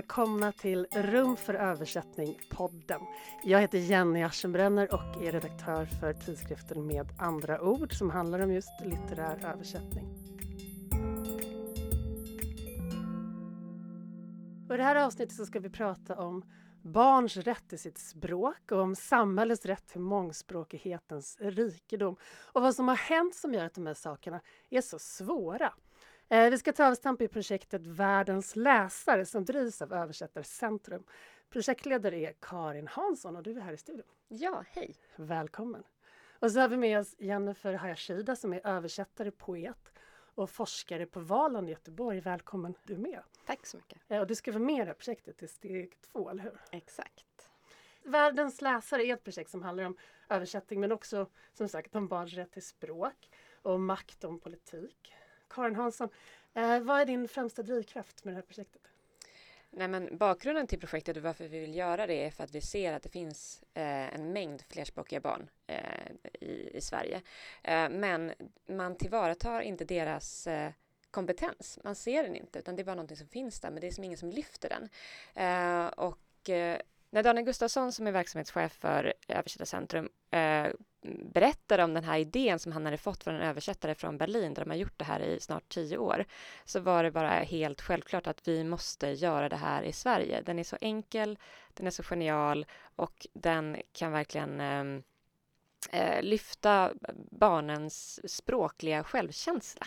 välkomna till Rum för översättning-podden. Jag heter Jenny Aschenbrenner och är redaktör för tidskriften Med andra ord som handlar om just litterär översättning. Och I det här avsnittet så ska vi prata om barns rätt till sitt språk och om samhällets rätt till mångspråkighetens rikedom och vad som har hänt som gör att de här sakerna är så svåra. Eh, vi ska ta avstamp i projektet Världens läsare som drivs av Översättarcentrum. Projektledare är Karin Hansson och du är här i studion. Ja, hej! Välkommen! Och så har vi med oss Jennifer Hayashida som är översättare, poet och forskare på Valand i Göteborg. Välkommen du med! Tack så mycket! Eh, och du ska vara med i det här projektet i steg två, eller hur? Exakt. Världens läsare är ett projekt som handlar om översättning men också som sagt om barns rätt till språk och makt om politik. Karin Hansson, eh, vad är din främsta drivkraft med det här projektet? Nej, men bakgrunden till projektet och varför vi vill göra det är för att vi ser att det finns eh, en mängd flerspråkiga barn eh, i, i Sverige. Eh, men man tillvaratar inte deras eh, kompetens. Man ser den inte, utan det är bara någonting som finns där, men det är som ingen som lyfter den. Eh, och eh, när Daniel Gustafsson som är verksamhetschef för Översättarcentrum eh, berättade om den här idén som han hade fått från en översättare från Berlin där de har gjort det här i snart tio år så var det bara helt självklart att vi måste göra det här i Sverige. Den är så enkel, den är så genial och den kan verkligen eh, eh lyfta barnens språkliga självkänsla.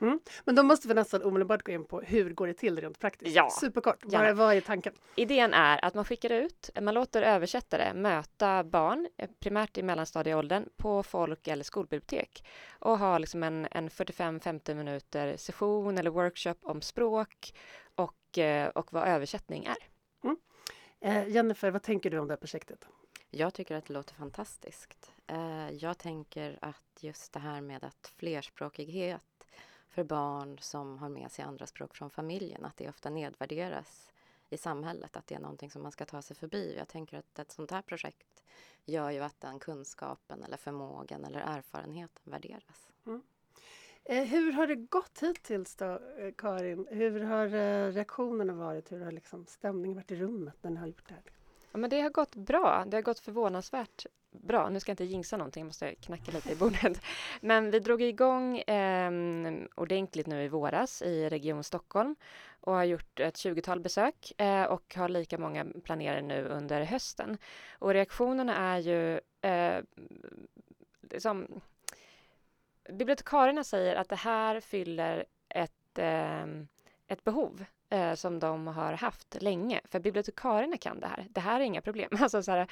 Mm. Men då måste vi nästan omedelbart gå in på hur går det till rent praktiskt? Ja. Superkort, vad, vad är tanken? Idén är att man skickar ut, man låter översättare möta barn, eh, primärt i mellanstadieåldern, på folk eller skolbibliotek och ha liksom en, en 45-50 minuter session eller workshop om språk och, eh, och vad översättning är. Mm. Eh, Jennifer, vad tänker du om det här projektet? Jag tycker att det låter fantastiskt. Eh, jag tänker att just det här med att flerspråkighet för barn som har med sig andra språk från familjen, att det ofta nedvärderas i samhället, att det är någonting som man ska ta sig förbi. Jag tänker att ett sånt här projekt gör ju att den kunskapen eller förmågan eller erfarenheten värderas. Mm. Eh, hur har det gått hittills då, eh, Karin? Hur har eh, reaktionerna varit? Hur har liksom stämningen varit i rummet när ni har gjort det här? Ja, men det har gått bra. Det har gått förvånansvärt bra. Nu ska jag inte jinxa någonting, jag måste knacka lite i bordet. Men vi drog igång eh, ordentligt nu i våras i Region Stockholm och har gjort ett 20-tal besök eh, och har lika många planerade nu under hösten. Och reaktionerna är ju eh, som bibliotekarierna säger att det här fyller ett, eh, ett behov eh, som de har haft länge. För bibliotekarierna kan det här. Det här är inga problem. Alltså så här,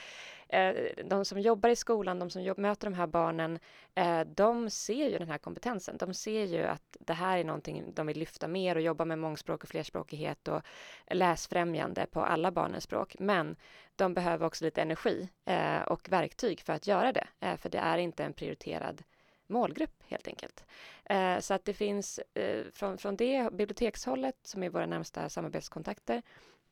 eh, de som jobbar i skolan, de som jobb, möter de här barnen, eh, de ser ju den här kompetensen. De ser ju att det här är någonting de vill lyfta mer och jobba med mångspråk och flerspråkighet och läsfrämjande på alla barnens språk. Men de behöver också lite energi eh, och verktyg för att göra det. Eh, för det är inte en prioriterad målgrupp helt enkelt. Eh, så att det finns eh, från, från det bibliotekshållet som är våra närmsta samarbetskontakter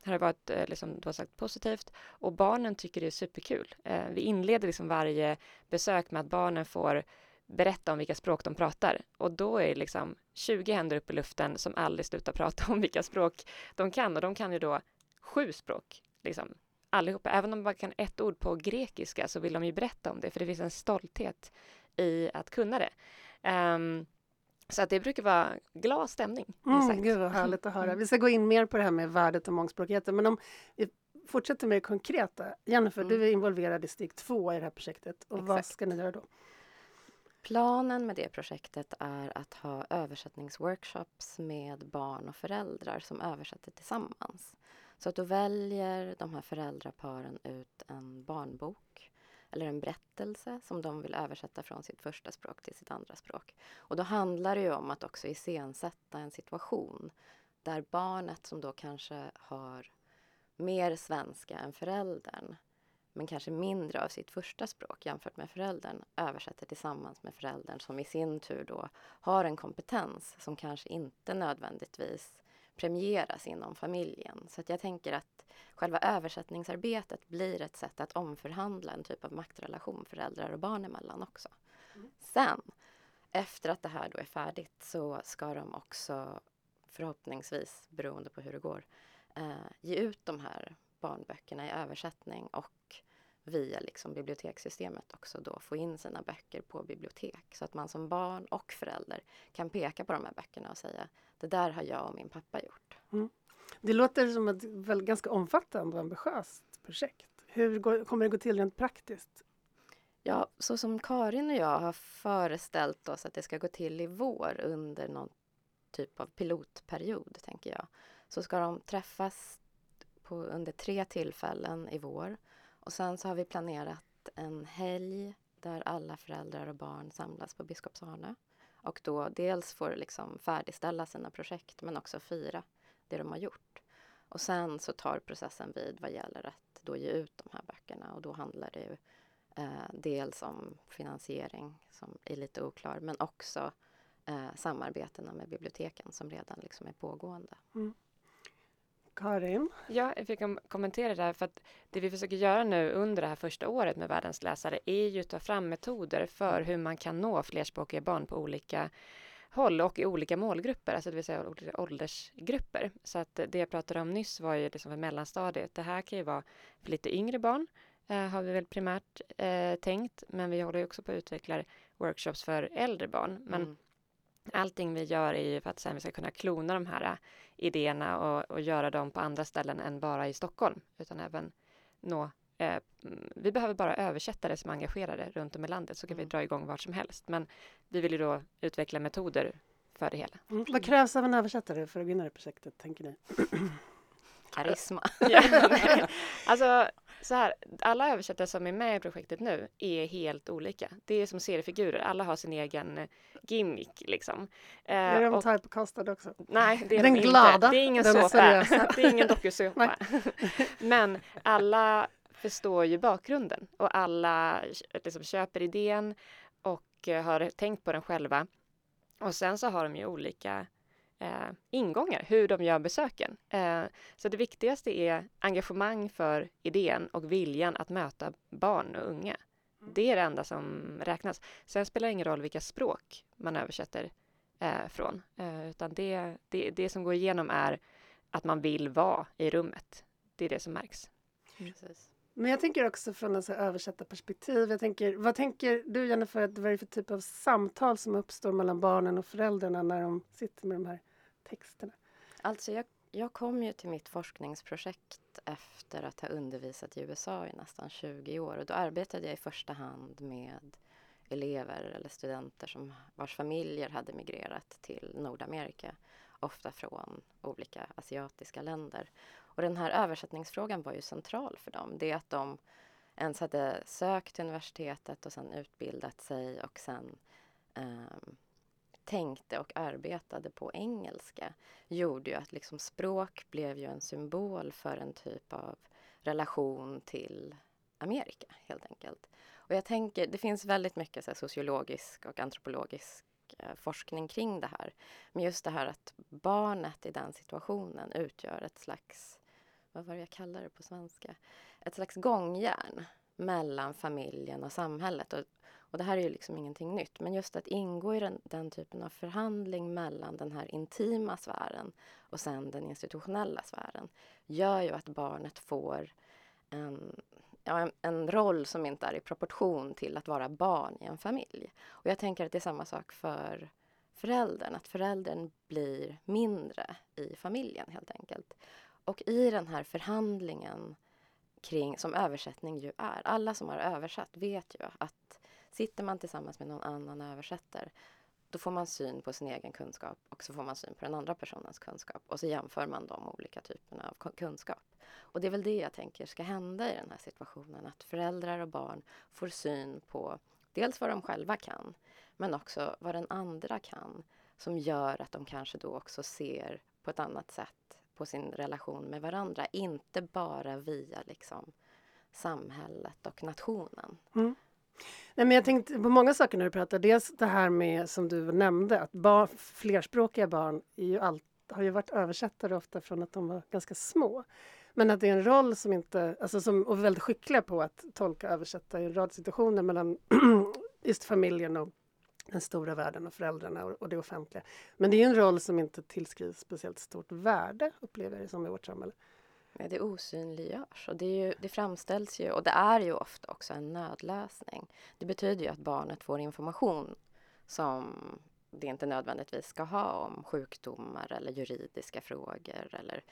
har det varit eh, liksom, du har sagt positivt och barnen tycker det är superkul. Eh, vi inleder liksom varje besök med att barnen får berätta om vilka språk de pratar och då är det liksom 20 händer upp i luften som aldrig slutar prata om vilka språk de kan och de kan ju då sju språk liksom allihopa. Även om de bara kan ett ord på grekiska så vill de ju berätta om det för det finns en stolthet i att kunna det. Um, så att det brukar vara glad stämning. Mm, gud vad härligt att höra. Mm. Vi ska gå in mer på det här med värdet och mångspråkigheten. Men om vi fortsätter med det konkreta. Jennifer, mm. du är involverad i steg två i det här projektet. Och Exakt. vad ska ni göra då? Planen med det projektet är att ha översättningsworkshops med barn och föräldrar som översätter tillsammans. Så att då väljer de här föräldraparen ut en barnbok eller en berättelse som de vill översätta från sitt första språk till sitt andra språk. Och då handlar det ju om att också iscensätta en situation där barnet som då kanske har mer svenska än föräldern men kanske mindre av sitt första språk jämfört med föräldern översätter tillsammans med föräldern som i sin tur då har en kompetens som kanske inte nödvändigtvis premieras inom familjen. Så att jag tänker att själva översättningsarbetet blir ett sätt att omförhandla en typ av maktrelation föräldrar och barn emellan också. Mm. Sen, efter att det här då är färdigt så ska de också förhoppningsvis, beroende på hur det går, eh, ge ut de här barnböckerna i översättning och via liksom bibliotekssystemet också då få in sina böcker på bibliotek så att man som barn och förälder kan peka på de här böckerna och säga det där har jag och min pappa gjort. Mm. Det låter som ett väl ganska omfattande och ambitiöst projekt. Hur går, kommer det gå till rent praktiskt? Ja, så som Karin och jag har föreställt oss att det ska gå till i vår under någon typ av pilotperiod, tänker jag, så ska de träffas på, under tre tillfällen i vår. Och sen så har vi planerat en helg där alla föräldrar och barn samlas på Biskopsarne och då dels får liksom färdigställa sina projekt men också fira det de har gjort. Och sen så tar processen vid vad gäller att då ge ut de här böckerna och då handlar det ju eh, dels om finansiering som är lite oklar men också eh, samarbetena med biblioteken som redan liksom är pågående. Mm. Karin? Ja, jag fick kommentera det där för att det vi försöker göra nu under det här första året med Världens läsare är ju att ta fram metoder för hur man kan nå flerspråkiga barn på olika håll och i olika målgrupper, alltså det vill säga olika åldersgrupper. Så att det jag pratade om nyss var ju liksom för mellanstadiet. Det här kan ju vara för lite yngre barn, eh, har vi väl primärt eh, tänkt, men vi håller ju också på att utveckla workshops för äldre barn. Men mm. Allting vi gör är ju för att sen vi ska kunna klona de här idéerna och, och göra dem på andra ställen än bara i Stockholm, utan även nå eh, vi behöver bara översättare som är engagerade runt om i landet så kan mm. vi dra igång vart som helst. Men vi vill ju då utveckla metoder för det hela. Mm. Vad krävs av en översättare för att vinna det projektet, tänker ni? Karisma. alltså, så här, alla översättare som är med i projektet nu är helt olika. Det är som seriefigurer, alla har sin egen gimmick liksom. Eh, är de typecastade också? Nej, det är den de glada, inte. Det är ingen såpa. det är ingen dokusåpa. Men alla förstår ju bakgrunden och alla liksom köper idén och eh, har tänkt på den själva. Och sen så har de ju olika eh, ingångar, hur de gör besöken. Eh, så det viktigaste är engagemang för idén och viljan att möta barn och unga. Mm. Det är det enda som räknas. Sen spelar det ingen roll vilka språk man översätter eh, från, eh, utan det, det, det som går igenom är att man vill vara i rummet. Det är det som märks. Precis. Men jag tänker också från ett översättarperspektiv. Jag tänker, vad tänker du Jennifer, att vad är det för typ av samtal som uppstår mellan barnen och föräldrarna när de sitter med de här texterna? Alltså jag, jag kom ju till mitt forskningsprojekt efter att ha undervisat i USA i nästan 20 år och då arbetade jag i första hand med elever eller studenter som vars familjer hade migrerat till Nordamerika, ofta från olika asiatiska länder. Och den här översättningsfrågan var ju central för dem. Det att de ens hade sökt till universitetet och sen utbildat sig och sen um, tänkte och arbetade på engelska gjorde ju att liksom språk blev ju en symbol för en typ av relation till Amerika helt enkelt. Och jag tänker, det finns väldigt mycket så sociologisk och antropologisk Eh, forskning kring det här. Men just det här att barnet i den situationen utgör ett slags, vad var det jag kallade det på svenska? Ett slags gångjärn mellan familjen och samhället. Och och det här är ju liksom ingenting nytt, men just att ingå i den, den, typen av förhandling mellan den här intima sfären och sen den institutionella sfären gör ju att barnet får en, ja, en, en roll som inte är i proportion till att vara barn i en familj. Och jag tänker att det är samma sak för föräldern, att föräldern blir mindre i familjen helt enkelt. Och i den här förhandlingen kring, som översättning ju är, alla som har översatt vet ju att Sitter man tillsammans med någon annan och översätter då får man syn på sin egen kunskap och så får man syn på den andra personens kunskap och så jämför man de olika typerna av kunskap. Och det är väl det jag tänker ska hända i den här situationen, att föräldrar och barn får syn på dels vad de själva kan, men också vad den andra kan som gör att de kanske då också ser på ett annat sätt på sin relation med varandra, inte bara via liksom samhället och nationen. Mm. Nej, men jag tänkte på många saker när du pratar. Dels det här med som du nämnde att bar, flerspråkiga barn är ju allt, har ju varit översättare ofta från att de var ganska små. Men att det är en roll som inte, alltså som, och väldigt skickliga på att tolka och översätta i en rad situationer mellan just familjen och den stora världen och föräldrarna och, det offentliga. Men det är en roll som inte tillskrivs speciellt stort värde, upplever jag det som i vårt samhälle. Nej, det osynliggörs och det, ju, det framställs ju och det är ju ofta också en nödlösning. Det betyder ju att barnet får information som det inte nödvändigtvis ska ha om sjukdomar eller juridiska frågor eller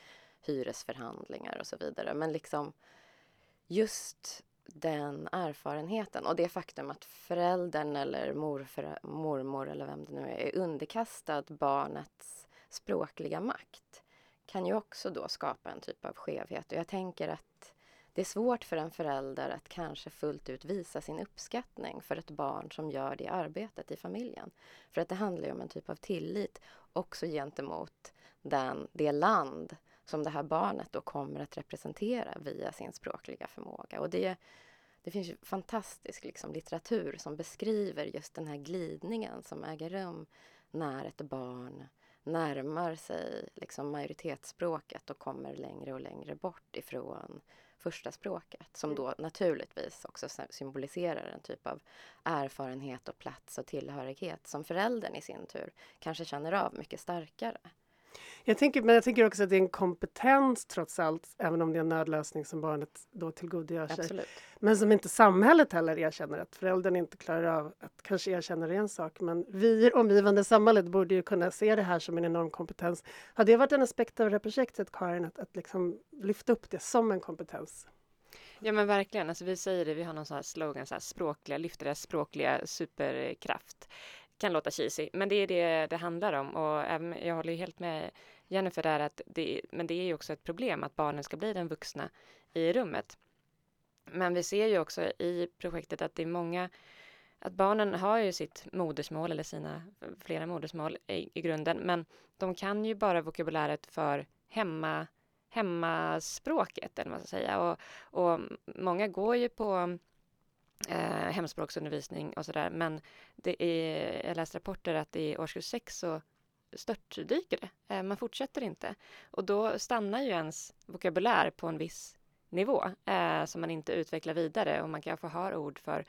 hyresförhandlingar och så vidare. Men liksom just den erfarenheten och det faktum att föräldern eller morför, mormor eller vem det nu är, är underkastad barnets språkliga makt kan ju också då skapa en typ av skevhet. Och jag tänker att det är svårt för en förälder att kanske fullt ut visa sin uppskattning för ett barn som gör det arbetet i familjen. För att det handlar ju om en typ av tillit också gentemot den, det land som det här barnet då kommer att representera via sin språkliga förmåga. Och det, det finns fantastisk liksom, litteratur som beskriver just den här glidningen som äger rum när ett barn närmar sig liksom majoritetsspråket och kommer längre och längre bort ifrån första språket som mm. då naturligtvis också symboliserar en typ av erfarenhet och plats och tillhörighet som föräldern i sin tur kanske känner av mycket starkare. Jag tänker, men jag tänker också att det är en kompetens trots allt, även om det är en nödlösning som barnet då tillgodogör sig. Absolut. Men som inte samhället heller erkänner, att föräldern inte klarar av att kanske erkänna en sak. Men vi i det omgivande samhället borde ju kunna se det här som en enorm kompetens. Har det varit en aspekt av det här projektet, Karin, att, att liksom lyfta upp det som en kompetens? Ja men verkligen, alltså vi säger det, vi har någon sån här slogan, så här, språkliga, lyfta deras språkliga superkraft kan låta cheesy, men det är det det handlar om och även, jag håller helt med Jennifer där att det, men det är ju också ett problem att barnen ska bli den vuxna i rummet. Men vi ser ju också i projektet att det är många att barnen har ju sitt modersmål eller sina flera modersmål i, i grunden, men de kan ju bara vokabuläret för hemma, hemmaspråket eller vad man ska säga. Och, och många går ju på eh, hemspråksundervisning och sådär. Men det är, jag läste rapporter att i årskurs 6 så störtdyker det. Eh, man fortsätter inte. Och då stannar ju ens vokabulär på en viss nivå eh, som man inte utvecklar vidare och man kanske har ord för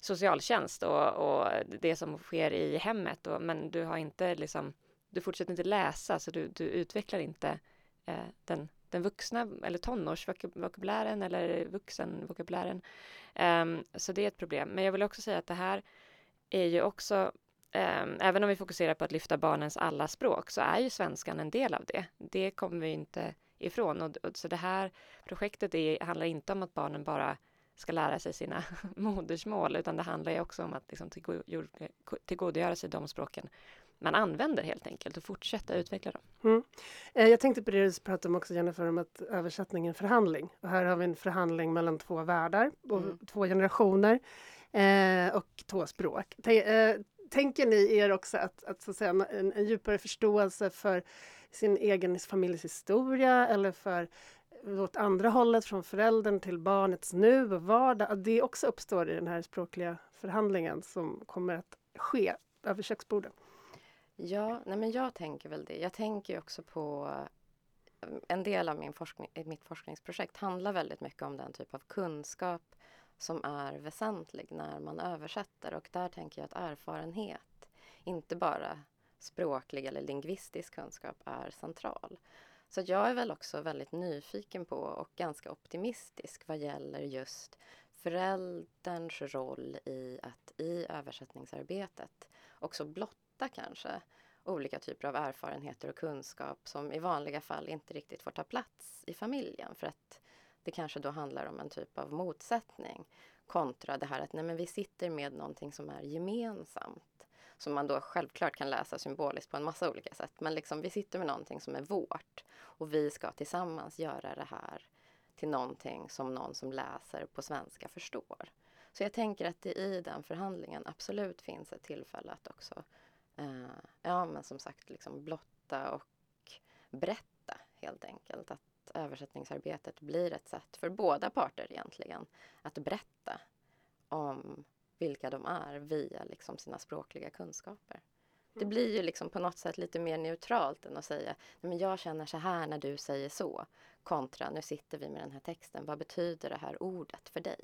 socialtjänst och, och det som sker i hemmet. Och, men du har inte liksom, du fortsätter inte läsa så du, du utvecklar inte eh, den den vuxna eller tonårsvokabulären eller vuxenvokabulären. Um, så det är ett problem. Men jag vill också säga att det här är ju också, um, även om vi fokuserar på att lyfta barnens alla språk, så är ju svenskan en del av det. Det kommer vi inte ifrån. Och, och så det här projektet är, handlar inte om att barnen bara ska lära sig sina modersmål, utan det handlar ju också om att liksom tillgodogöra sig de språken man använder helt enkelt och fortsätta utveckla dem. Mm. Eh, jag tänkte på det du pratade om också Jennifer, om att översättning är en förhandling. Och här har vi en förhandling mellan två världar och mm. två generationer eh, och två språk. T eh, tänker ni er också att, att, så att säga, en, en djupare förståelse för sin egen familjs historia eller för åt andra hållet, från föräldern till barnets nu och vardag, att det också uppstår i den här språkliga förhandlingen som kommer att ske över köksbordet? Ja, nej men jag tänker väl det. Jag tänker också på eh, en del av min forskning, eh, mitt forskningsprojekt handlar väldigt mycket om den typ av kunskap som är väsentlig när man översätter och där tänker jag att erfarenhet, inte bara språklig eller lingvistisk kunskap, är central. Så jag är väl också väldigt nyfiken på och ganska optimistisk vad gäller just förälderns roll i att i översättningsarbetet också blotta hitta kanske olika typer av erfarenheter och kunskap som i vanliga fall inte riktigt får ta plats i familjen. För att det kanske då handlar om en typ av motsättning kontra det här att nej men vi sitter med någonting som är gemensamt. Som man då självklart kan läsa symboliskt på en massa olika sätt. Men liksom vi sitter med någonting som är vårt och vi ska tillsammans göra det här till någonting som någon som läser på svenska förstår. Så jag tänker att det i den förhandlingen absolut finns ett tillfälle att också Uh, ja, men som sagt, liksom blotta och berätta helt enkelt. Att översättningsarbetet blir ett sätt för båda parter egentligen att berätta om vilka de är via liksom sina språkliga kunskaper. Det mm. blir ju liksom på något sätt lite mer neutralt än att säga men jag känner så här när du säger så kontra nu sitter vi med den här texten. Vad betyder det här ordet för dig?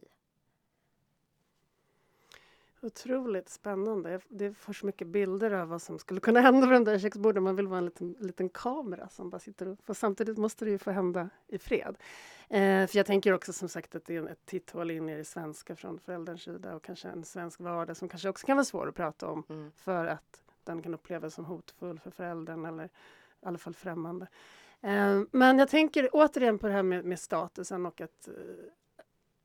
Otroligt spännande. Det får så mycket bilder av vad som skulle kunna hända vid de där köksborden. Man vill vara en liten, liten kamera som bara sitter och... För samtidigt måste det ju få hända i fred. Eh, för jag tänker också som sagt att det är ett titthål in i det svenska från förälderns sida och kanske en svensk vardag som kanske också kan vara svår att prata om mm. för att den kan upplevas som hotfull för föräldern eller i alla fall främmande. Eh, men jag tänker återigen på det här med, med statusen och att eh,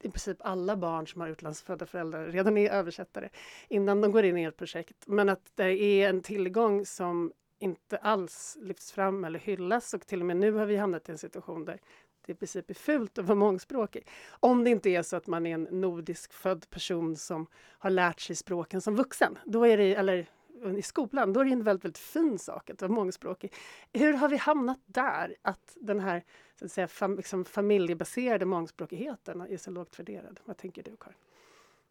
i princip alla barn som har utlandsfödda föräldrar redan är översättare innan de går in i ett projekt. Men att det är en tillgång som inte alls lyfts fram eller hyllas och till och med nu har vi hamnat i en situation där det i princip är fult att vara mångspråkig. Om det inte är så att man är en nordisk född person som har lärt sig språken som vuxen. Då är det, eller i skolan, då är det en väldigt, väldigt fin sak att vara mångspråkig. Hur har vi hamnat där, att den här så att säga, fam, liksom familjebaserade mångspråkigheten är så lågt värderad? Vad tänker du, Karin?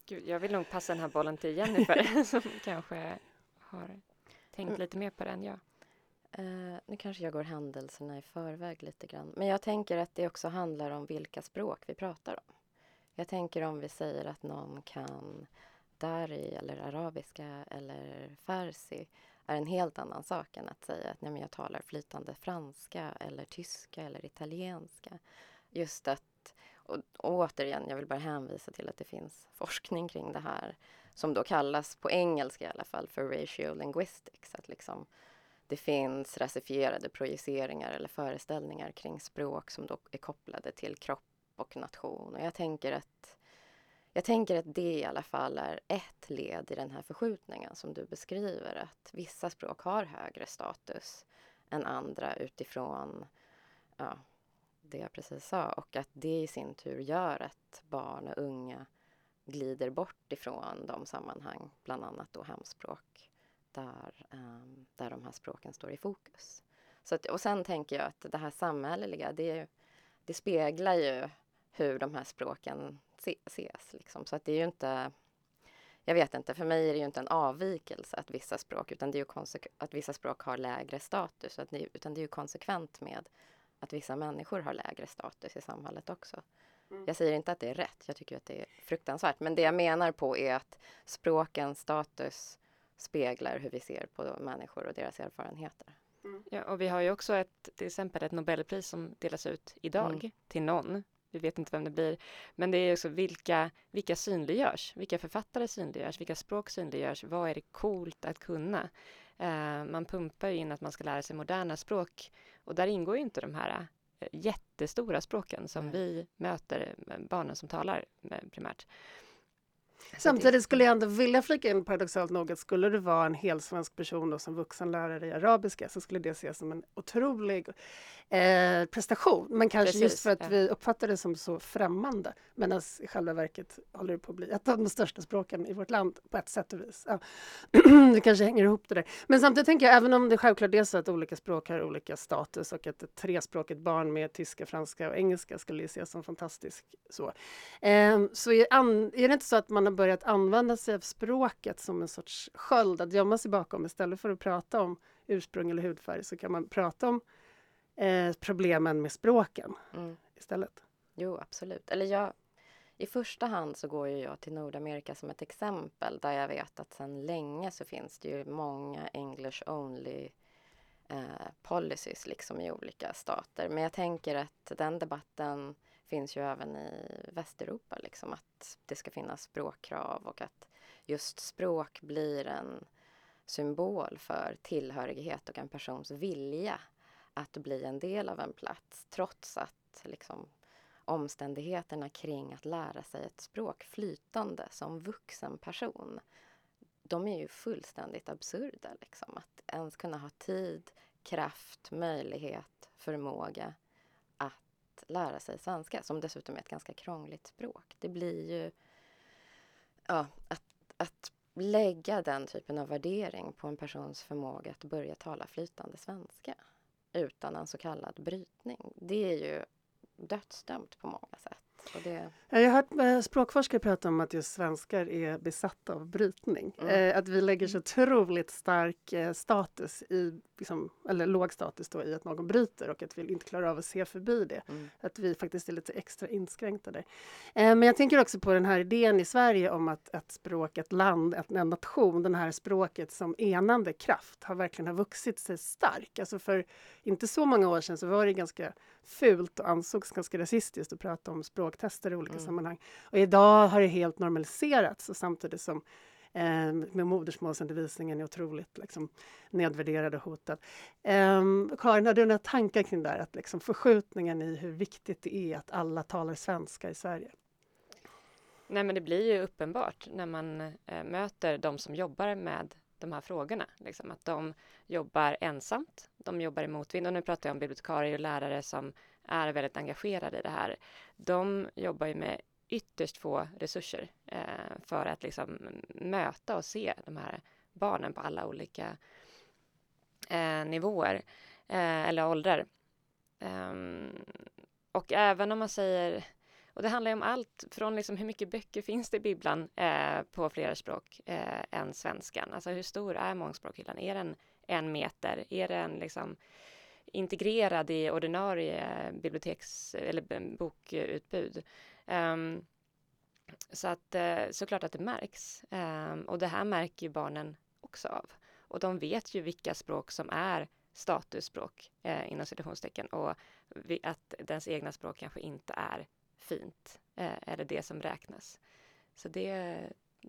Gud, jag vill nog passa den här bollen till Jennifer som kanske har tänkt mm. lite mer på den jag. Uh, nu kanske jag går händelserna i förväg lite grann. Men jag tänker att det också handlar om vilka språk vi pratar om. Jag tänker om vi säger att någon kan dari eller arabiska eller farsi är en helt annan sak än att säga att nej, men jag talar flytande franska eller tyska eller italienska. Just att, och, och återigen, jag vill bara hänvisa till att det finns forskning kring det här som då kallas på engelska i alla fall för ratio linguistics. Att liksom, det finns rasifierade projiceringar eller föreställningar kring språk som då är kopplade till kropp och nation. Och jag tänker att jag tänker att det i alla fall är ett led i den här förskjutningen som du beskriver. Att vissa språk har högre status än andra utifrån ja, det jag precis sa. Och att det i sin tur gör att barn och unga glider bort ifrån de sammanhang, bland annat då hemspråk, där, um, där de här språken står i fokus. Så att, och sen tänker jag att det här samhälleliga, det, det speglar ju hur de här språken ses. Liksom. Så att det är ju inte... Jag vet inte, för mig är det ju inte en avvikelse att vissa språk, utan det är ju att vissa språk har lägre status, att det, utan det är ju konsekvent med att vissa människor har lägre status i samhället också. Mm. Jag säger inte att det är rätt, jag tycker att det är fruktansvärt. Men det jag menar på är att språkens status speglar hur vi ser på människor och deras erfarenheter. Mm. Ja, och vi har ju också ett, till exempel ett Nobelpris som delas ut idag mm. till någon vi vet inte vem det blir. Men det är också vilka, vilka synliggörs, vilka författare synliggörs, vilka språk synliggörs, vad är det coolt att kunna? Eh, man pumpar in att man ska lära sig moderna språk och där ingår ju inte de här eh, jättestora språken som mm. vi möter eh, barnen som talar primärt. Samtidigt skulle jag ändå vilja flika in paradoxalt nog att skulle du vara en hel svensk person då, som vuxenlärare i arabiska så skulle det ses som en otrolig eh, prestation. Men kanske Precis, just för att ja. vi uppfattar det som så främmande. Medan i själva verket håller det på att bli ett av de största språken i vårt land på ett sätt och vis. Ja. det kanske hänger ihop det där. Men samtidigt tänker jag, även om det självklart är så att olika språk har olika status och att ett trespråkigt barn med tyska, franska och engelska skulle ses som fantastiskt så. Eh, så är, är det inte så att man har börjat använda sig av språket som en sorts sköld att gömma sig bakom istället för att prata om ursprung eller hudfärg så kan man prata om eh, problemen med språken mm. istället. Jo, absolut. Eller jag, I första hand så går ju jag till Nordamerika som ett exempel där jag vet att sedan länge så finns det ju många English only eh, policies liksom i olika stater. Men jag tänker att den debatten finns ju även i Västeuropa, liksom att det ska finnas språkkrav och att just språk blir en symbol för tillhörighet och en persons vilja att bli en del av en plats trots att liksom, omständigheterna kring att lära sig ett språk flytande som vuxen person de är ju fullständigt absurda. Liksom. Att ens kunna ha tid, kraft, möjlighet, förmåga att lära sig svenska som dessutom är ett ganska krångligt språk. Det blir ju ja, att, att lägga den typen av värdering på en persons förmåga att börja tala flytande svenska utan en så kallad brytning. Det är ju dödsdömt på många sätt. Det... Jag har hört eh, språkforskare prata om att just svenskar är besatta av brytning. Mm. Eh, att vi lägger så otroligt stark eh, status i, liksom, eller låg status då, i att någon bryter och att vi inte klarar av att se förbi det. Mm. Att vi faktiskt är lite extra inskränkta där. Eh, men jag tänker också på den här idén i Sverige om att ett språk, ett land, ett, en nation, den här språket som enande kraft har verkligen har vuxit sig stark. Alltså för inte så många år sedan så var det ganska fult och ansågs ganska rasistiskt att prata om språktester i olika Mm. sammanhang. Och idag har det helt normaliserats och samtidigt som eh, med modersmålsundervisningen är otroligt liksom, nedvärderad och hotad. Eh, Karin, har du några tankar kring det här? Att liksom förskjutningen i hur viktigt det är att alla talar svenska i Sverige? Nej, men det blir ju uppenbart när man eh, möter de som jobbar med de här frågorna. Liksom, att de jobbar ensamt, de jobbar i motvind. Och nu pratar jag om bibliotekarier och lärare som är väldigt engagerade i det här. De jobbar ju med ytterst få resurser eh, för att liksom möta och se de här barnen på alla olika eh, nivåer eh, eller åldrar. Ehm, och även om man säger och det handlar ju om allt från liksom hur mycket böcker finns det i bibblan eh, på flera språk eh, än svenskan. Alltså hur stor är mångspråkhyllan? Är den en meter? Är den liksom integrerad i ordinarie biblioteks eller bokutbud? Um, så att uh, såklart att det märks. Um, och det här märker ju barnen också av. Och de vet ju vilka språk som är statusspråk eh, inom citationstecken och vi, att dens egna språk kanske inte är fint eh, eller det som räknas. Så det,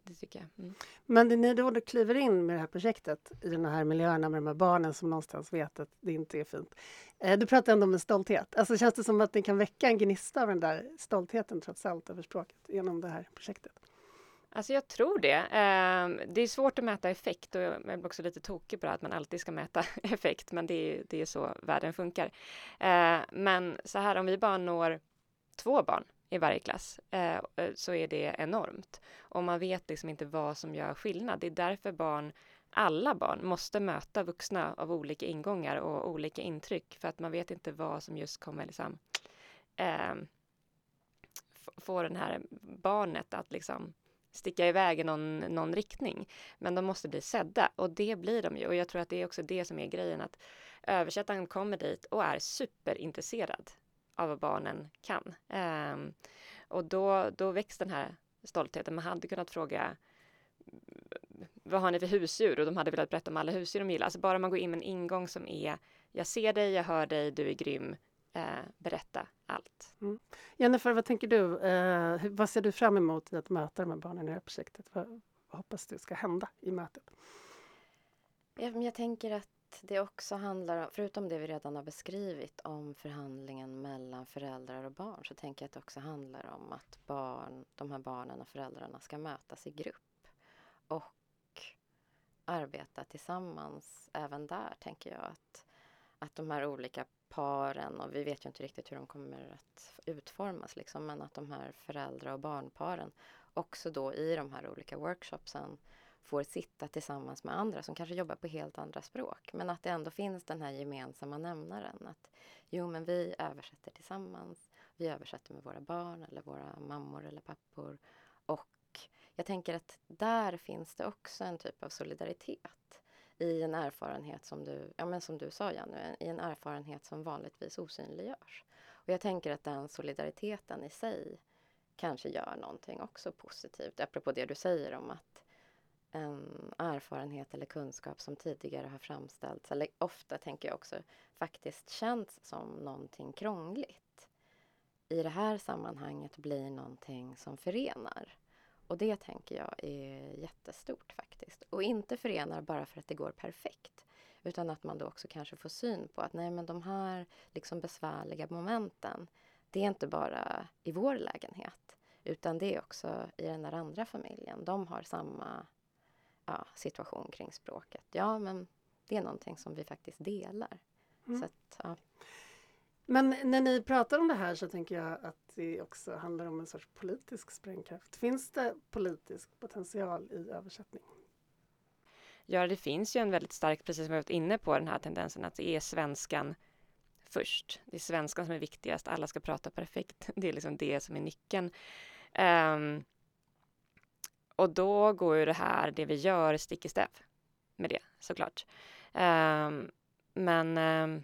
det tycker jag. Mm. Men ni då kliver in med det här projektet i den här miljöerna med de här barnen som någonstans vet att det inte är fint. Eh, du pratar ändå om en stolthet. Alltså känns det som att ni kan väcka en gnista av den där stoltheten trots allt över språket genom det här projektet? Alltså jag tror det. Eh, det är svårt att mäta effekt och jag är också lite tokig på det att man alltid ska mäta effekt, men det är, det är så världen funkar. Eh, men så här, om vi bara når två barn i varje klass eh, eh, så är det enormt. Och man vet liksom inte vad som gör skillnad. Det är därför barn, alla barn, måste möta vuxna av olika ingångar och olika intryck för att man vet inte vad som just kommer liksom eh, få den här barnet att liksom sticka iväg i någon, någon riktning. Men de måste bli sedda och det blir de ju. Och jag tror att det är också det som är grejen att översättaren kommer dit och är superintresserad av vad barnen kan. Um, och då, då väcks den här stoltheten. Man hade kunnat fråga vad har ni för husdjur? Och de hade velat berätta om alla husdjur de gillar. Alltså bara man går in med en ingång som är jag ser dig, jag hör dig, du är grym. Eh, berätta allt. Mm. Jennifer, vad tänker du? Eh, vad ser du fram emot i att möta de här barnen i det här projektet? Vad, vad hoppas du ska hända i mötet? Jag, jag tänker att det också handlar om, förutom det vi redan har beskrivit om förhandlingen mellan föräldrar och barn, så tänker jag att det också handlar om att barn, de här barnen och föräldrarna ska mötas i grupp och arbeta tillsammans även där, tänker jag. Att, att de här olika paren, och vi vet ju inte riktigt hur de kommer att utformas, liksom, men att de här föräldrar och barnparen också då i de här olika workshopsen får sitta tillsammans med andra som kanske jobbar på helt andra språk. Men att det ändå finns den här gemensamma nämnaren. Att jo, men vi översätter tillsammans. Vi översätter med våra barn eller våra mammor eller pappor. Och jag tänker att där finns det också en typ av solidaritet i en erfarenhet som du, ja men som du sa Jenny, i en erfarenhet som vanligtvis osynliggörs. Och jag tänker att den solidariteten i sig kanske gör någonting också positivt, apropå det du säger om att en erfarenhet eller kunskap som tidigare har framställts, eller ofta tänker jag också faktiskt känts som någonting krångligt, i det här sammanhanget blir någonting som förenar. Och det tänker jag är jättestort faktiskt. Och inte förenar bara för att det går perfekt, utan att man då också kanske får syn på att nej men de här liksom besvärliga momenten, det är inte bara i vår lägenhet, utan det är också i den där andra familjen. De har samma ja, situation kring språket. Ja, men det är någonting som vi faktiskt delar. Mm. Så att, ja. Men när ni pratar om det här så tänker jag att det också handlar om en sorts politisk sprängkraft. Finns det politisk potential i översättning? Ja, det finns ju en väldigt stark, precis som vi varit inne på, den här tendensen att det är svenskan först. Det är svenskan som är viktigast, alla ska prata perfekt. Det är liksom det som är nyckeln. Um, och då går ju det här, det vi gör, stick i stäv med det såklart. Um, men um,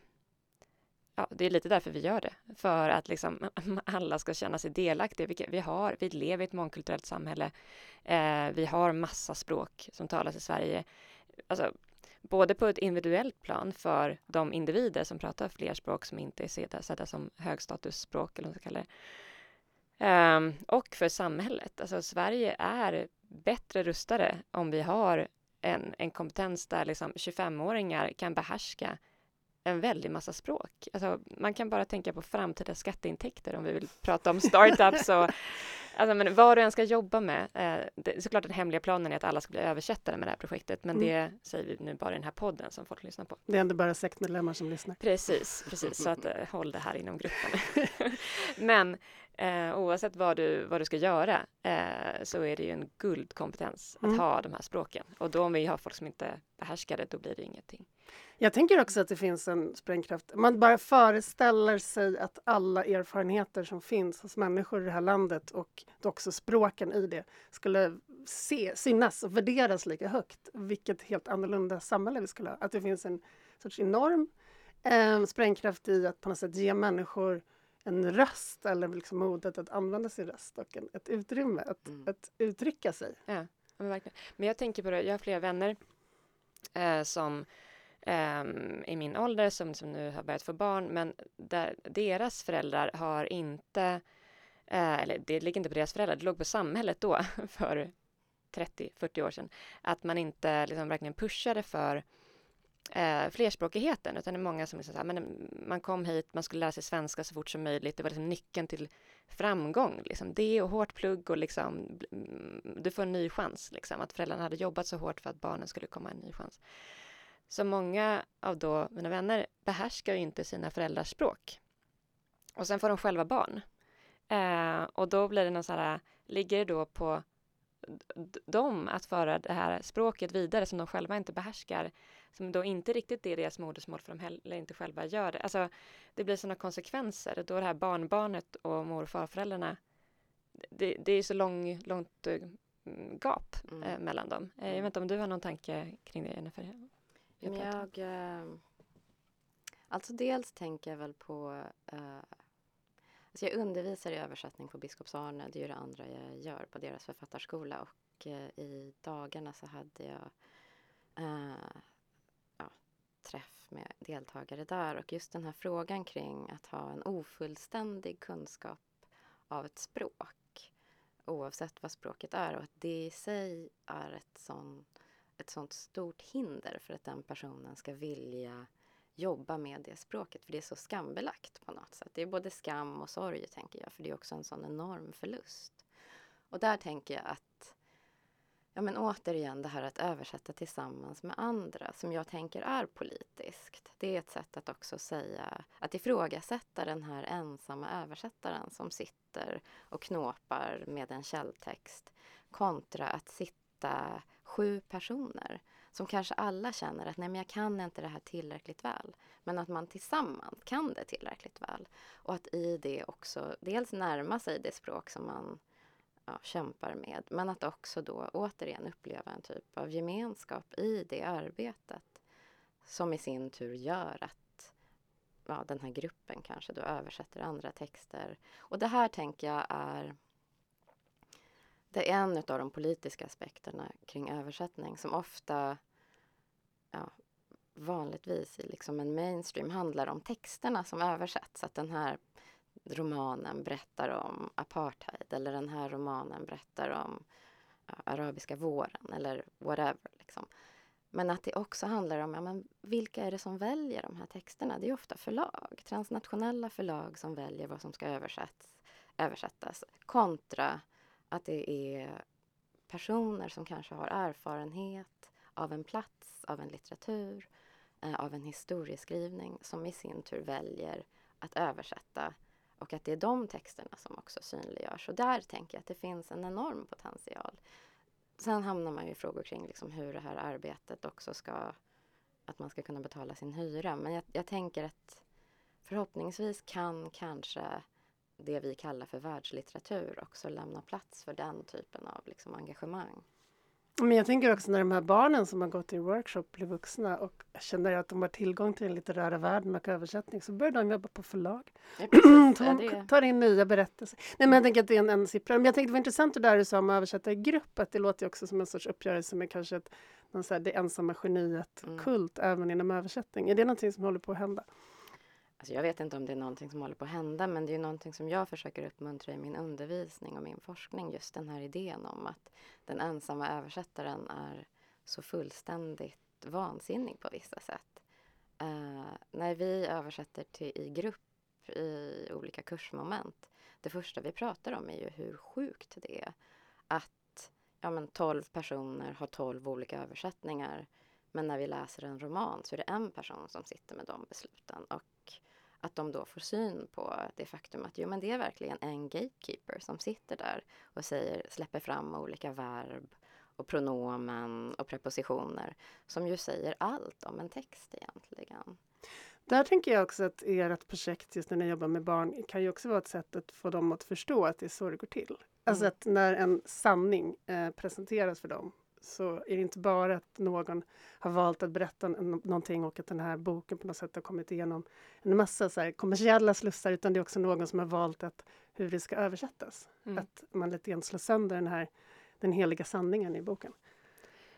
ja, det är lite därför vi gör det. För att liksom alla ska känna sig delaktiga. Vi, vi, har, vi lever i ett mångkulturellt samhälle. Uh, vi har massa språk som talas i Sverige. Alltså, både på ett individuellt plan för de individer som pratar fler språk som inte är sedda, sedda som högstatusspråk eller vad man ska kalla det. Um, och för samhället. Alltså Sverige är bättre rustade om vi har en, en kompetens där liksom 25-åringar kan behärska en väldig massa språk. Alltså, man kan bara tänka på framtida skatteintäkter om vi vill prata om startups och alltså, men vad du än ska jobba med. Eh, det, såklart den hemliga planen är att alla ska bli översättare med det här projektet, men mm. det säger vi nu bara i den här podden som folk lyssnar på. Det är ändå bara sektmedlemmar som lyssnar. Precis, precis, så att eh, håll det här inom gruppen. men Eh, oavsett vad du, vad du ska göra eh, så är det ju en guldkompetens att mm. ha de här språken. Och då om vi har folk som inte behärskar det, då blir det ingenting. Jag tänker också att det finns en sprängkraft. Man bara föreställer sig att alla erfarenheter som finns hos människor i det här landet och också språken i det skulle se, synas och värderas lika högt. Vilket helt annorlunda samhälle vi skulle ha. Att det finns en sorts enorm eh, sprängkraft i att på något sätt ge människor en röst eller liksom modet att använda sin röst och en, ett utrymme att, mm. att uttrycka sig. Ja, men verkligen. Men jag tänker på det, jag har flera vänner eh, som eh, i min ålder som, som nu har börjat få barn, men där deras föräldrar har inte, eh, eller det ligger inte på deras föräldrar, det låg på samhället då för 30-40 år sedan, att man inte liksom verkligen pushade för eh, flerspråkigheten, utan det är många som liksom så här, men mm, man kom hit, man skulle lära sig svenska så fort som möjligt, det var liksom nyckeln till framgång, liksom. det och hårt plugg och liksom, mm, du får en ny chans, liksom. att föräldrarna hade jobbat så hårt för att barnen skulle komma en ny chans. Så många av då mina vänner behärskar ju inte sina föräldrars språk. Och sen får de själva barn. Eh, och då blir det någon så här, ligger det då på dem att föra det här språket vidare som de själva inte behärskar som då inte riktigt är deras modersmål för de heller inte själva gör det. Alltså, det blir sådana konsekvenser. Då det här barnbarnet och mor och farföräldrarna, det, det är så lång, långt uh, gap mm. uh, mellan dem. Uh, jag vet inte om du har någon tanke kring det, Jennifer? Jag, jag alltså dels tänker jag väl på Alltså jag undervisar i översättning på Biskops-Arne, det är ju det andra jag gör på deras författarskola. Och eh, i dagarna så hade jag eh, träff med deltagare där. Och just den här frågan kring att ha en ofullständig kunskap av ett språk oavsett vad språket är. Och att det i sig är ett, sån, ett sånt stort hinder för att den personen ska vilja jobba med det språket för det är så skambelagt på något sätt. Det är både skam och sorg tänker jag för det är också en sån enorm förlust. Och där tänker jag att Ja men återigen det här att översätta tillsammans med andra som jag tänker är politiskt. Det är ett sätt att också säga, att ifrågasätta den här ensamma översättaren som sitter och knåpar med en källtext kontra att sitta sju personer som kanske alla känner att nej men jag kan inte det här tillräckligt väl. Men att man tillsammans kan det tillräckligt väl. Och att i det också dels närma sig det språk som man ja, kämpar med. Men att också då återigen uppleva en typ av gemenskap i det arbetet. Som i sin tur gör att ja, den här gruppen kanske då översätter andra texter. Och det här tänker jag är det är en av de politiska aspekterna kring översättning som ofta ja, vanligtvis i liksom en mainstream handlar om texterna som översätts. Att den här romanen berättar om apartheid eller den här romanen berättar om ja, arabiska våren eller whatever. Liksom. Men att det också handlar om ja, men vilka är det som väljer de här texterna? Det är ofta förlag, transnationella förlag som väljer vad som ska översättas, översättas kontra att det är personer som kanske har erfarenhet av en plats, av en litteratur, eh, av en historieskrivning som i sin tur väljer att översätta och att det är de texterna som också synliggörs. Och där tänker jag att det finns en enorm potential. Sen hamnar man ju i frågor kring liksom hur det här arbetet också ska, att man ska kunna betala sin hyra. Men jag, jag tänker att förhoppningsvis kan kanske det vi kallar för världslitteratur också lämna plats för den typen av liksom, engagemang. Men jag tänker också när de här barnen som har gått i workshop blir vuxna och känner att de har tillgång till den litterära världen och översättning så börjar de jobba på förlag. Ja, det... tar in nya berättelser. Nej, men jag tänker att det är en, en siffra. Men jag tänkte det var intressant det där du sa om att översätta i grupp, att det låter också som en sorts uppgörelse med kanske ett, någon så här, det ensamma geniet-kult mm. även inom översättning. Är det någonting som håller på att hända? Alltså jag vet inte om det är någonting som håller på att hända men det är någonting som jag försöker uppmuntra i min undervisning och min forskning. Just den här idén om att den ensamma översättaren är så fullständigt vansinnig på vissa sätt. Uh, när vi översätter till, i grupp i olika kursmoment, det första vi pratar om är ju hur sjukt det är att ja, men 12 personer har 12 olika översättningar men när vi läser en roman så är det en person som sitter med de besluten. Och att de då får syn på det faktum att jo, men det är verkligen en gatekeeper som sitter där och säger, släpper fram olika verb och pronomen och prepositioner som ju säger allt om en text egentligen. Där tänker jag också att ert projekt just när ni jobbar med barn kan ju också vara ett sätt att få dem att förstå att det är så det går till. Alltså mm. att när en sanning eh, presenteras för dem så är det inte bara att någon har valt att berätta någonting och att den här boken på något sätt har kommit igenom en massa så kommersiella slussar utan det är också någon som har valt att, hur det ska översättas. Mm. Att man lite grann slår sönder den här den heliga sanningen i boken.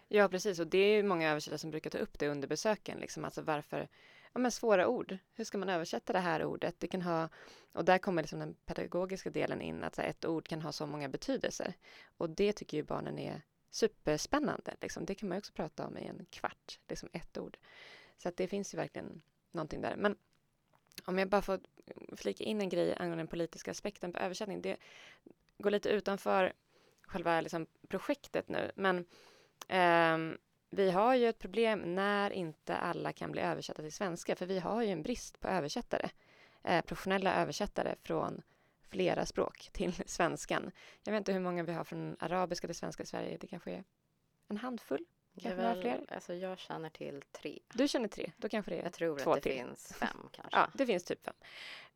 Ja precis och det är många översättare som brukar ta upp det under besöken, liksom, alltså varför ja, men svåra ord. Hur ska man översätta det här ordet? Det kan ha, och där kommer liksom den pedagogiska delen in, att här, ett ord kan ha så många betydelser. Och det tycker ju barnen är superspännande. Liksom. Det kan man också prata om i en kvart, liksom ett ord. Så att det finns ju verkligen någonting där. Men om jag bara får flika in en grej angående den politiska aspekten på översättning. Det går lite utanför själva liksom, projektet nu, men eh, vi har ju ett problem när inte alla kan bli översatta till svenska, för vi har ju en brist på översättare, eh, professionella översättare från flera språk till svenskan. Jag vet inte hur många vi har från arabiska till svenska i Sverige. Det kanske är en handfull? Kanske väl, fler? Alltså jag känner till tre. Du känner tre? Då kanske det är Jag tror två att det till. finns fem kanske. Ja, det finns typ fem.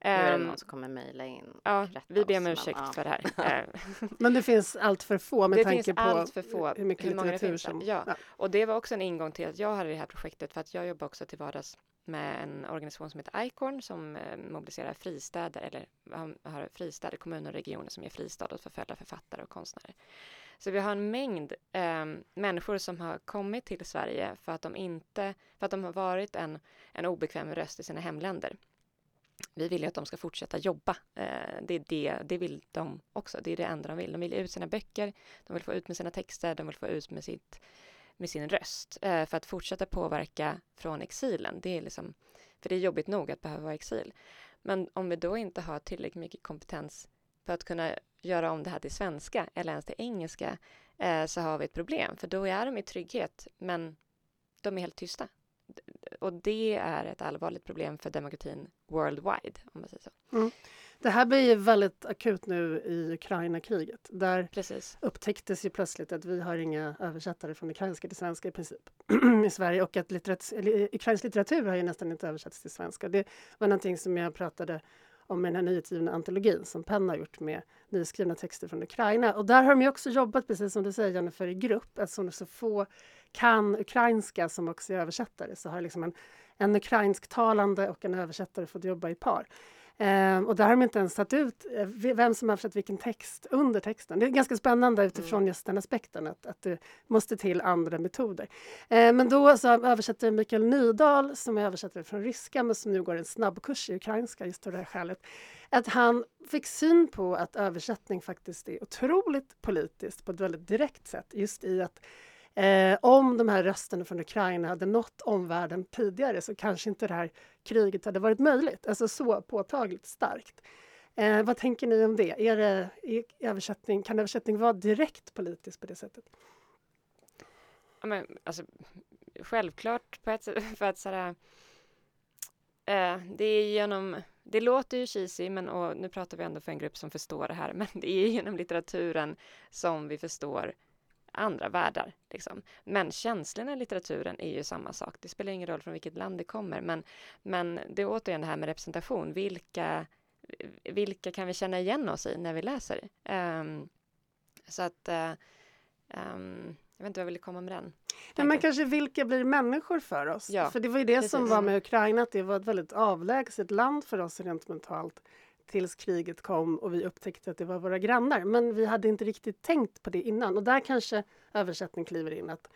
Nu är det ehm, någon som kommer mejla in Ja, vi ber om ursäkt men, för det här. Eh, men det finns allt för få med det tanke på allt för få, hur mycket hur litteratur som... Ja. ja, och det var också en ingång till att jag hade det här projektet för att jag jobbar också till vardags med en organisation som heter ICORN som eh, mobiliserar fristäder eller har fristäder, kommuner och regioner som ger fristad åt förföljda författare och konstnärer. Så vi har en mängd eh, människor som har kommit till Sverige för att de inte, för att de har varit en, en obekväm röst i sina hemländer. Vi vill ju att de ska fortsätta jobba. Eh, det, är det, det vill de också. Det är det enda de vill. De vill ut sina böcker, de vill få ut med sina texter, de vill få ut med sitt med sin röst eh, för att fortsätta påverka från exilen. Det är liksom, för det är jobbigt nog att behöva vara i exil. Men om vi då inte har tillräckligt mycket kompetens för att kunna göra om det här till svenska eller ens till engelska eh, så har vi ett problem. För då är de i trygghet, men de är helt tysta. Och det är ett allvarligt problem för demokratin worldwide, om man säger så. Mm. Det här blir ju väldigt akut nu i Ukraina-kriget. Där Precis. upptäcktes ju plötsligt att vi har inga översättare från ukrainska till svenska i princip i Sverige och att litteratur, ukrainsk litteratur har ju nästan inte översatts till svenska. Det var någonting som jag pratade om den här nyutgivna antologin som Penn har gjort med nyskrivna texter från Ukraina. Och där har de också jobbat, precis som du säger Jennifer, i grupp eftersom så få kan ukrainska som också är översättare så har liksom en, en ukrainsktalande och en översättare fått jobba i par. Eh, och där har de inte ens satt ut eh, vem som har översatt vilken text under texten. Det är ganska spännande utifrån mm. just den aspekten att, att det måste till andra metoder. Eh, men då så översätter Mikael Nydahl som är översättare från ryska men som nu går en snabbkurs i ukrainska just av det här skälet. Att han fick syn på att översättning faktiskt är otroligt politiskt på ett väldigt direkt sätt just i att Eh, om de här rösterna från Ukraina hade nått omvärlden tidigare så kanske inte det här kriget hade varit möjligt. Alltså så påtagligt starkt. Eh, vad tänker ni om det? Är det är översättning, kan översättning vara direkt politisk på det sättet? Ja, men, alltså, självklart på ett sätt, för att sådär, eh, det är genom, det låter ju cheesy, men och nu pratar vi ändå för en grupp som förstår det här, men det är genom litteraturen som vi förstår andra världar. Liksom. Men känslorna i litteraturen är ju samma sak. Det spelar ingen roll från vilket land det kommer. Men, men det är återigen det här med representation. Vilka, vilka kan vi känna igen oss i när vi läser? Um, så att uh, um, jag vet inte vad jag ville komma med den. Nej, men kanske vilka blir människor för oss? Ja, för det var ju det precis. som var med Ukraina, att det var ett väldigt avlägset land för oss rent mentalt tills kriget kom och vi upptäckte att det var våra grannar. Men vi hade inte riktigt tänkt på det innan och där kanske översättning kliver in. Att,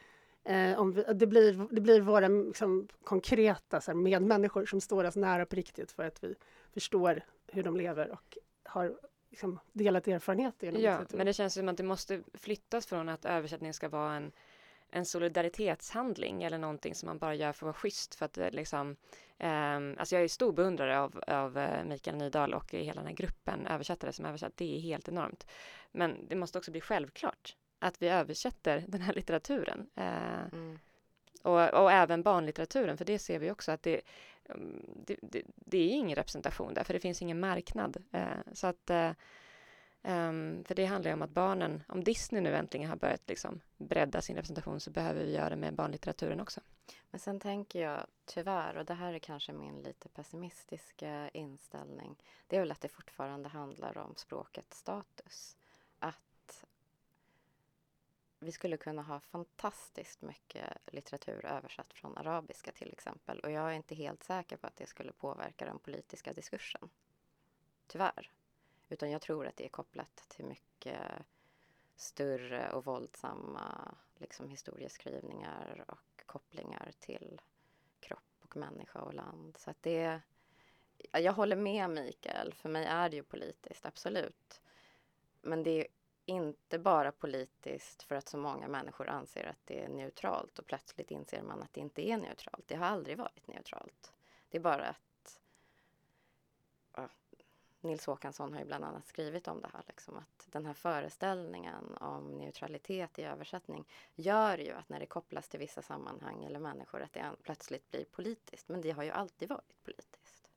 eh, om vi, det, blir, det blir våra liksom, konkreta så här, medmänniskor som står oss nära på riktigt för att vi förstår hur de lever och har liksom, delat erfarenheter. Ja, men det känns som att det måste flyttas från att översättning ska vara en en solidaritetshandling eller någonting som man bara gör för att vara schysst för att eh, liksom eh, alltså jag är stor beundrare av, av eh, Mikael Nydahl och hela den här gruppen översättare som översatt. Det är helt enormt. Men det måste också bli självklart att vi översätter den här litteraturen. Eh, mm. och, och, även barnlitteraturen, för det ser vi också att det, mm, det, det, det är ingen representation där, för det finns ingen marknad. Eh, så att Um, för det handlar ju om att barnen, om Disney nu äntligen har börjat liksom bredda sin representation så behöver vi göra det med barnlitteraturen också. Men sen tänker jag tyvärr, och det här är kanske min lite pessimistiska inställning, det är väl att det fortfarande handlar om språkets status. Att vi skulle kunna ha fantastiskt mycket litteratur översatt från arabiska till exempel och jag är inte helt säker på att det skulle påverka den politiska diskursen. Tyvärr. Utan jag tror att det är kopplat till mycket större och våldsamma liksom, historieskrivningar och kopplingar till kropp och människa och land. Så att det, jag håller med Mikael, för mig är det ju politiskt, absolut. Men det är inte bara politiskt för att så många människor anser att det är neutralt och plötsligt inser man att det inte är neutralt. Det har aldrig varit neutralt. Det är bara att Nils Håkansson har ju bland annat skrivit om det här, liksom, att den här föreställningen om neutralitet i översättning gör ju att när det kopplas till vissa sammanhang eller människor att det plötsligt blir politiskt. Men det har ju alltid varit politiskt.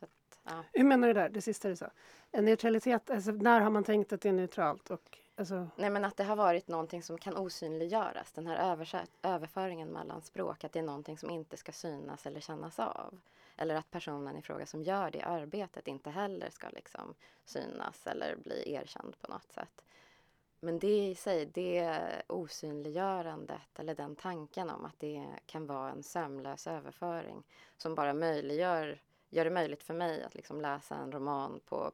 Att, ja. Hur menar du där, det sista du sa? En neutralitet, alltså, när har man tänkt att det är neutralt? Och, alltså... Nej men att det har varit någonting som kan osynliggöras. Den här överföringen mellan språk, att det är någonting som inte ska synas eller kännas av. Eller att personen i fråga som gör det arbetet inte heller ska liksom synas eller bli erkänd på något sätt. Men det i sig, det osynliggörandet eller den tanken om att det kan vara en sömlös överföring som bara möjliggör, gör det möjligt för mig att liksom läsa en roman på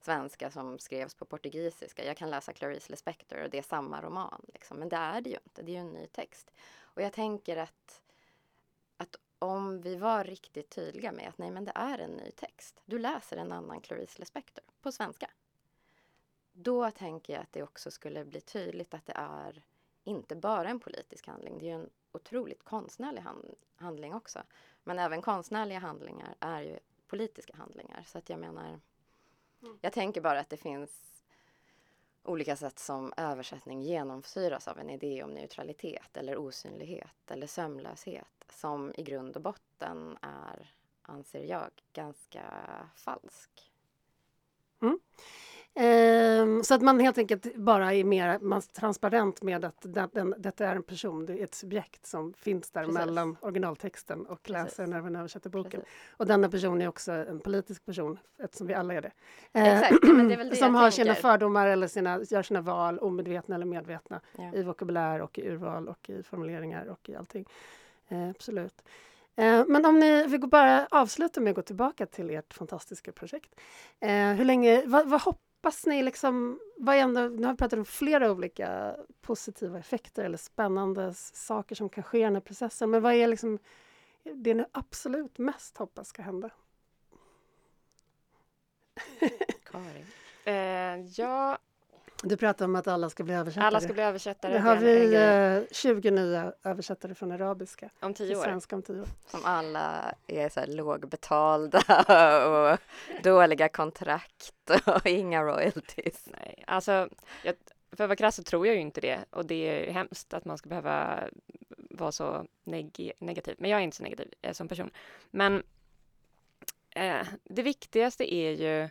svenska som skrevs på portugisiska. Jag kan läsa Clarice Lispector och det är samma roman. Liksom. Men det är det ju inte, det är ju en ny text. Och jag tänker att, om vi var riktigt tydliga med att nej men det är en ny text. Du läser en annan Clarice Lispector på svenska. Då tänker jag att det också skulle bli tydligt att det är inte bara en politisk handling. Det är ju en otroligt konstnärlig hand handling också. Men även konstnärliga handlingar är ju politiska handlingar. Så att jag menar, mm. jag tänker bara att det finns olika sätt som översättning genomsyras av en idé om neutralitet eller osynlighet eller sömlöshet som i grund och botten är, anser jag, ganska falsk. Mm. Ehm, så att man helt enkelt bara är mer man transparent med att den, den, detta är en person, det är ett subjekt som finns där Precis. mellan originaltexten och Precis. läsaren när man översätter boken. Precis. Och denna person är också en politisk person, eftersom vi alla är det. Exakt, ehm, det är det som har tänker. sina fördomar eller sina, gör sina val, omedvetna eller medvetna, ja. i vokabulär och i urval och i formuleringar och i allting. Eh, absolut. Eh, men om ni, vi går bara avsluta med att gå tillbaka till ert fantastiska projekt. Eh, hur länge, vad, vad hoppas ni liksom, vad är ändå, nu har vi pratat om flera olika positiva effekter eller spännande saker som kan ske i den här processen, men vad är liksom det ni absolut mest hoppas ska hända? Karin? Eh, ja, du pratar om att alla ska bli översättare. Alla ska bli översättare. Nu har vi eh, 20 nya översättare från arabiska. Om tio år. Svenska om tio år. Som alla är så här lågbetalda och dåliga kontrakt och inga royalties. Nej, alltså jag, för att vara krass så tror jag ju inte det och det är hemskt att man ska behöva vara så neg negativ. Men jag är inte så negativ eh, som person. Men eh, det viktigaste är ju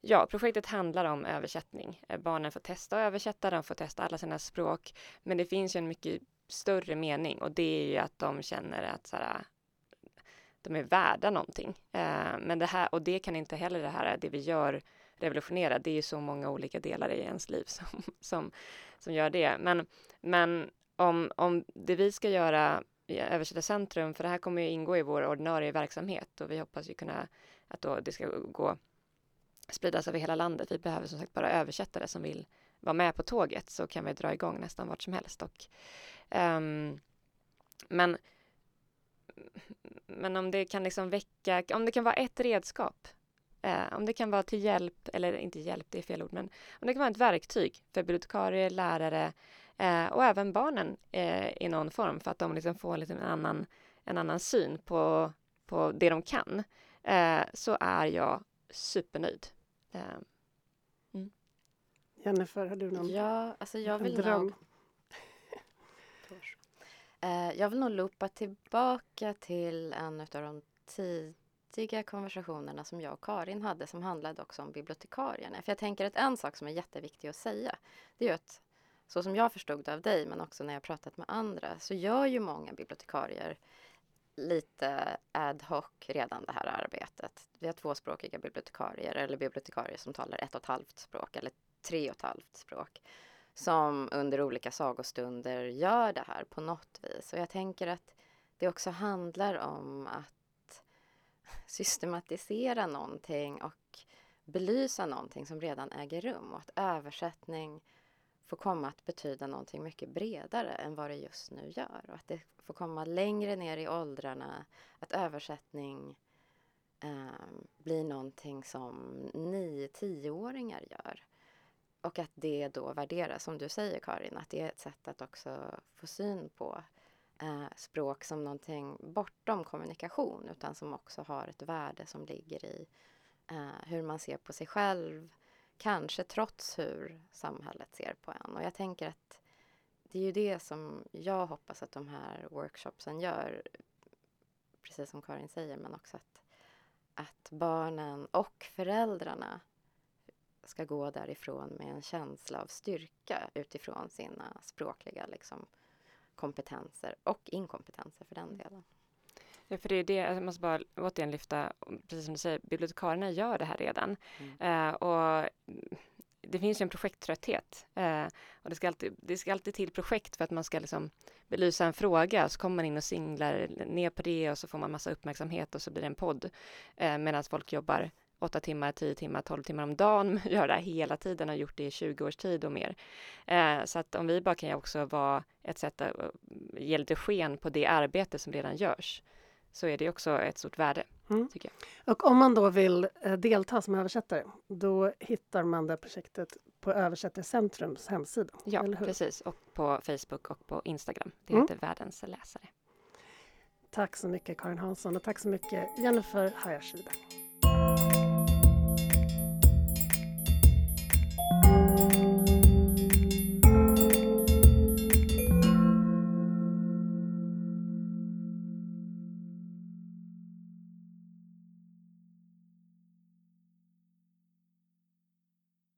Ja, projektet handlar om översättning. Eh, barnen får testa att översätta, de får testa alla sina språk. Men det finns ju en mycket större mening och det är ju att de känner att så här, de är värda någonting. Eh, men det här, och det kan inte heller det här, det vi gör revolutionera. Det är ju så många olika delar i ens liv som, som, som gör det. Men, men om, om det vi ska göra i Översättarcentrum, för det här kommer ju ingå i vår ordinarie verksamhet och vi hoppas ju kunna att då det ska gå spridas över hela landet. Vi behöver som sagt bara översättare som vill vara med på tåget så kan vi dra igång nästan vart som helst. Och, um, men, men om det kan liksom väcka, om det kan vara ett redskap, uh, om det kan vara till hjälp, eller inte hjälp, det är fel ord, men om det kan vara ett verktyg för bibliotekarier, lärare uh, och även barnen uh, i någon form för att de liksom får liksom en, annan, en annan syn på, på det de kan, så är jag supernöjd. Ehm, mm. Jennifer, har du någon ja, alltså jag vill dröm? Nog, eh, jag vill nog loopa tillbaka till en av de tidiga konversationerna som jag och Karin hade som handlade också om bibliotekarierna. För jag tänker att en sak som är jätteviktig att säga det är att så som jag förstod det av dig men också när jag pratat med andra så gör ju många bibliotekarier lite ad hoc redan det här arbetet. Vi har tvåspråkiga bibliotekarier eller bibliotekarier som talar ett och ett halvt språk eller tre och ett halvt språk som under olika sagostunder gör det här på något vis. Och jag tänker att det också handlar om att systematisera någonting och belysa någonting som redan äger rum och att översättning får komma att betyda någonting mycket bredare än vad det just nu gör. Och att det får komma längre ner i åldrarna. Att översättning eh, blir någonting som 9-10-åringar gör. Och att det då värderas, som du säger Karin, att det är ett sätt att också få syn på eh, språk som någonting bortom kommunikation utan som också har ett värde som ligger i eh, hur man ser på sig själv, Kanske trots hur samhället ser på en. Och jag tänker att det är ju det som jag hoppas att de här workshopsen gör. Precis som Karin säger, men också att, att barnen och föräldrarna ska gå därifrån med en känsla av styrka utifrån sina språkliga liksom, kompetenser och inkompetenser för den delen. Ja, för det är det, jag måste bara återigen lyfta, precis som du säger, bibliotekarierna gör det här redan. Mm. Uh, och det finns ju en projekttrötthet. Uh, och det ska, alltid, det ska alltid till projekt för att man ska liksom belysa en fråga, så kommer man in och singlar ner på det och så får man massa uppmärksamhet och så blir det en podd. Uh, Medan folk jobbar åtta timmar, tio timmar, tolv timmar om dagen, gör det här hela tiden och gjort det i 20 års tid och mer. Eh, så att om vi bara kan också vara ett sätt att ge lite sken på det arbete som redan görs så är det också ett stort värde. Mm. Tycker jag. Och om man då vill eh, delta som översättare, då hittar man det projektet på Översättarcentrums hemsida? Ja, precis. Och på Facebook och på Instagram. Det mm. heter Världens läsare. Tack så mycket Karin Hansson och tack så mycket Jennifer Hayashida.